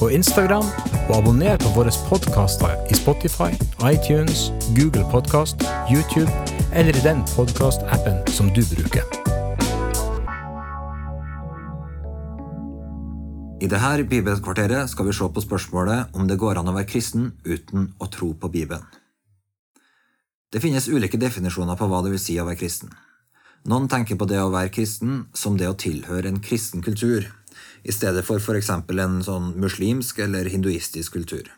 og Instagram, og abonner på våre podkaster i Spotify, iTunes, Google Podkast, YouTube eller i den podkastappen som du bruker. I dette bibelkvarteret skal vi se på spørsmålet om det går an å være kristen uten å tro på Bibelen. Det finnes ulike definisjoner på hva det vil si å være kristen. Noen tenker på det å være kristen som det å tilhøre en kristen kultur, i stedet for f.eks. en sånn muslimsk eller hinduistisk kultur.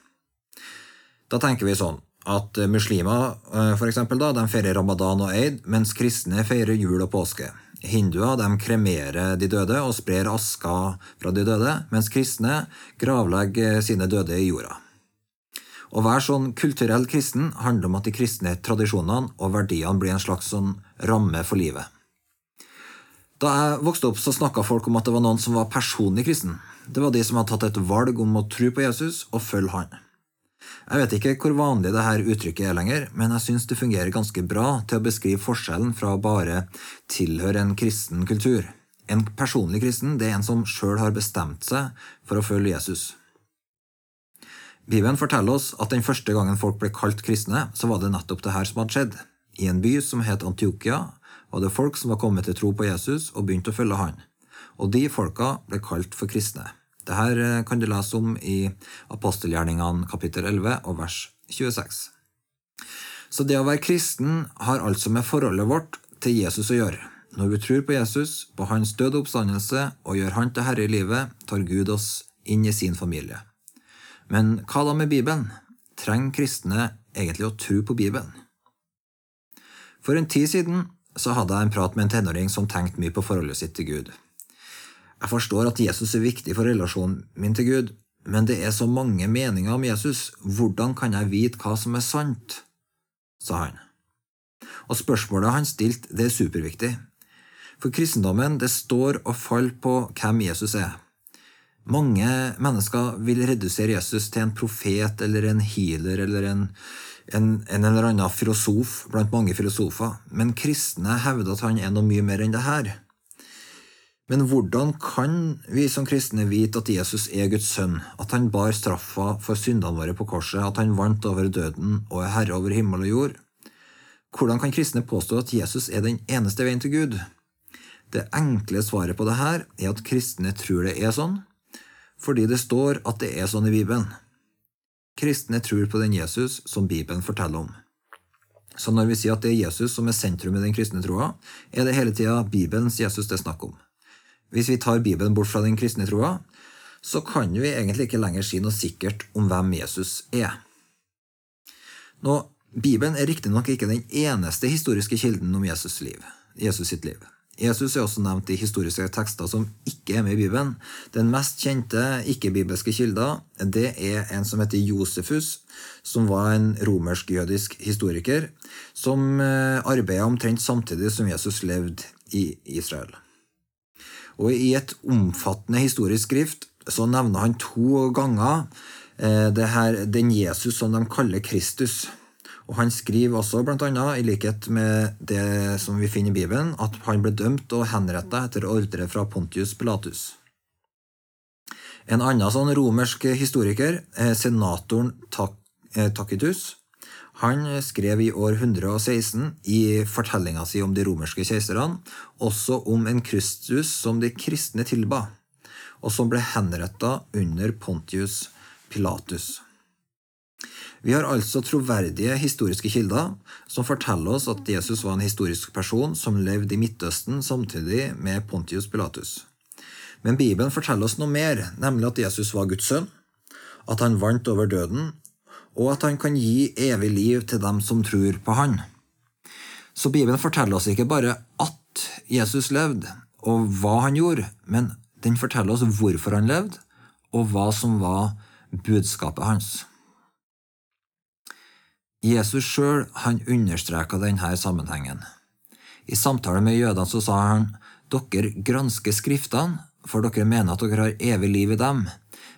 Da tenker vi sånn at muslimer eh, for eksempel, da, de feirer ramadan og eid, mens kristne feirer jul og påske. Hinduer de kremerer de døde og sprer aska fra de døde, mens kristne gravlegger sine døde i jorda. Å være sånn kulturell kristen handler om at de kristne tradisjonene og verdiene blir en slags sånn ramme for livet. Da jeg vokste opp, så snakka folk om at det var noen som var personlig kristen. Det var de som hadde tatt et valg om å tro på Jesus og følge han. Jeg vet ikke hvor vanlig dette uttrykket er lenger, men jeg syns det fungerer ganske bra til å beskrive forskjellen fra å bare tilhøre en kristen kultur. En personlig kristen det er en som sjøl har bestemt seg for å følge Jesus. Bibelen forteller oss at den første gangen folk ble kalt kristne, så var det nettopp det her som hadde skjedd. I en by som het Antiokia, var det folk som var kommet til tro på Jesus og begynte å følge han. Og de folka ble kalt for kristne. Dette eh, kan du lese om i apostelgjerningene kapittel 11 og vers 26. Så det å være kristen har altså med forholdet vårt til Jesus å gjøre. Når vi tror på Jesus, på hans døde oppstandelse og gjør han til herre i livet, tar Gud oss inn i sin familie. Men hva da med Bibelen? Trenger kristne egentlig å tro på Bibelen? For en tid siden så hadde jeg en prat med en tenåring som tenkte mye på forholdet sitt til Gud. Jeg forstår at Jesus er viktig for relasjonen min til Gud, men det er så mange meninger om Jesus, hvordan kan jeg vite hva som er sant? sa han. Og spørsmålet han stilte, det er superviktig. For kristendommen, det står og faller på hvem Jesus er. Mange mennesker vil redusere Jesus til en profet eller en healer eller en, en, en eller annen filosof blant mange filosofer, men kristne hevder at han er noe mye mer enn det her. Men hvordan kan vi som kristne vite at Jesus er Guds sønn, at han bar straffa for syndene våre på korset, at han vant over døden og er herre over himmel og jord? Hvordan kan kristne påstå at Jesus er den eneste veien til Gud? Det enkle svaret på dette er at kristne tror det er sånn, fordi det står at det er sånn i Bibelen. Kristne tror på den Jesus som Bibelen forteller om. Så når vi sier at det er Jesus som er sentrum i den kristne troa, er det hele tida Bibelens Jesus det er snakk om. Hvis vi tar Bibelen bort fra den kristne troa, så kan vi egentlig ikke lenger si noe sikkert om hvem Jesus er. Nå, Bibelen er riktignok ikke den eneste historiske kilden om Jesus, liv, Jesus sitt liv. Jesus er også nevnt i historiske tekster som ikke er med i Bibelen. Den mest kjente ikke-bibelske kilda det er en som heter Josefus, som var en romersk-jødisk historiker som eh, arbeida omtrent samtidig som Jesus levde i Israel. Og i et omfattende historisk skrift så nevner han to ganger eh, her, den Jesus som de kaller Kristus. Og Han skriver også, blant annet, i likhet med det som vi finner i Bibelen, at han ble dømt og henrettet etter ordre fra Pontius Pilatus. En annen sånn romersk historiker, senatoren eh, Tacitus, han skrev i år 116 i fortellinga si om de romerske keiserne også om en Kristus som de kristne tilba, og som ble henretta under Pontius Pilatus. Vi har altså troverdige historiske kilder som forteller oss at Jesus var en historisk person som levde i Midtøsten samtidig med Pontius Pilatus. Men Bibelen forteller oss noe mer, nemlig at Jesus var Guds sønn, at han vant over døden, og at han kan gi evig liv til dem som tror på han. Så Bibelen forteller oss ikke bare at Jesus levde, og hva han gjorde, men den forteller oss hvorfor han levde, og hva som var budskapet hans. Jesus sjøl understreka denne sammenhengen. I samtale med jødene så sa han dere gransker Skriftene, for dere mener at dere har evig liv i dem,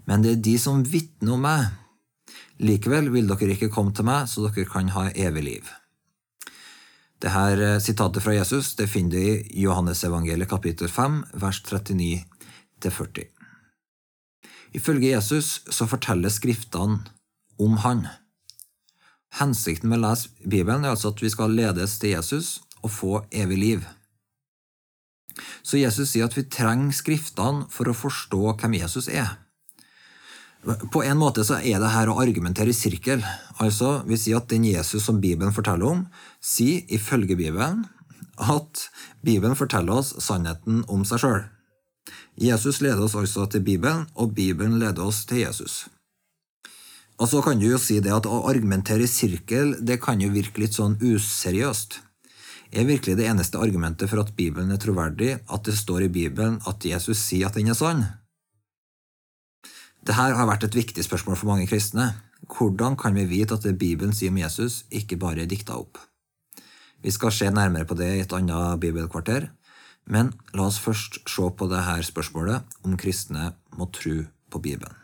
men det er de som vitner om meg. Likevel vil dere ikke komme til meg, så dere kan ha evig liv. Dette eh, sitatet fra Jesus det finner du i Johannesevangeliet kapittel 5, vers 39-40. Ifølge Jesus så forteller Skriftene om Han. Hensikten med å lese Bibelen er altså at vi skal ledes til Jesus og få evig liv. Så Jesus sier at vi trenger Skriftene for å forstå hvem Jesus er. På en måte så er det her å argumentere i sirkel. Altså, Vi sier at den Jesus som Bibelen forteller om, sier ifølge Bibelen at Bibelen forteller oss sannheten om seg sjøl. Jesus leder oss altså til Bibelen, og Bibelen leder oss til Jesus. Og så kan du jo si det at å argumentere i sirkel det kan jo virke litt sånn useriøst. Er virkelig det eneste argumentet for at Bibelen er troverdig at det står i Bibelen at Jesus sier at den er sann? Dette har vært et viktig spørsmål for mange kristne. Hvordan kan vi vite at det Bibelen sier om Jesus, ikke bare er dikta opp? Vi skal se nærmere på det i et annet bibelkvarter, men la oss først se på dette spørsmålet om kristne må tro på Bibelen.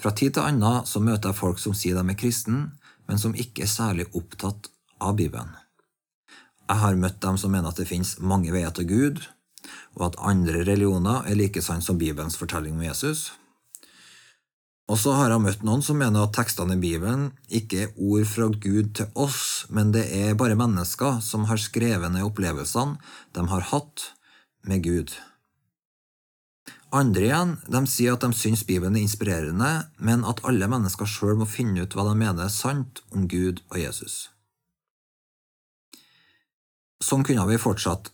Fra tid til annen så møter jeg folk som sier de er kristne, men som ikke er særlig opptatt av Bibelen. Jeg har møtt dem som mener at det finnes mange veier til Gud, og at andre religioner er like sann som Bibelens fortelling om Jesus. Og så har jeg møtt noen som mener at tekstene i Bibelen ikke er ord fra Gud til oss, men det er bare mennesker som har skrevet ned opplevelsene de har hatt med Gud. Andre igjen de sier at de syns Bibelen er inspirerende, men at alle mennesker sjøl må finne ut hva de mener er sant om Gud og Jesus. Sånn kunne vi fortsatt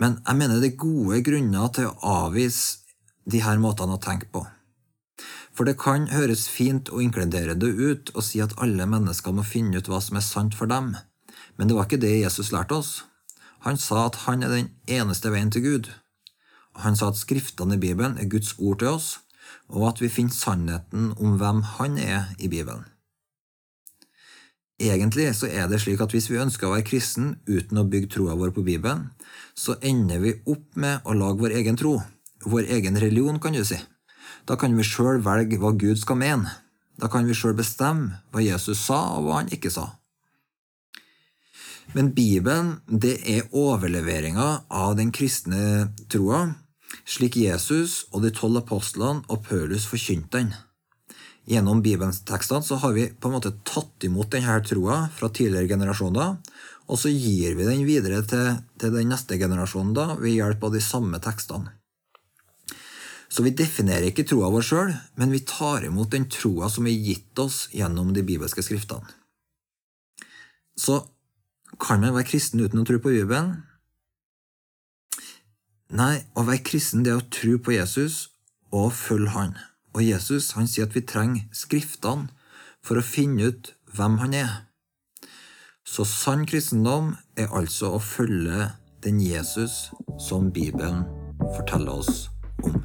men jeg mener det er gode grunner til å avvise de her måtene å tenke på. For det kan høres fint og inkluderende ut å si at alle mennesker må finne ut hva som er sant for dem, men det var ikke det Jesus lærte oss. Han sa at han er den eneste veien til Gud. Han sa at skriftene i Bibelen er Guds ord til oss, og at vi finner sannheten om hvem han er i Bibelen. Egentlig så er det slik at hvis vi ønsker å være kristen uten å bygge troa vår på Bibelen, så ender vi opp med å lage vår egen tro, vår egen religion, kan du si. Da kan vi sjøl velge hva Gud skal mene. Da kan vi sjøl bestemme hva Jesus sa, og hva han ikke sa. Men Bibelen det er overleveringa av den kristne troa, slik Jesus og de tolv apostlene og Paulus forkynte den. Gjennom Bibelens tekstene så har vi på en måte tatt imot denne troa fra tidligere generasjoner, og så gir vi den videre til, til den neste generasjonen da, ved hjelp av de samme tekstene. Så vi definerer ikke troa vår sjøl, men vi tar imot den troa som er gitt oss gjennom de bibelske skriftene. Så kan man være kristen uten å tro på Bibelen? Nei, å være kristen det er å tro på Jesus og følge Han. Og Jesus han sier at vi trenger Skriftene for å finne ut hvem han er. Så sann kristendom er altså å følge den Jesus som Bibelen forteller oss om.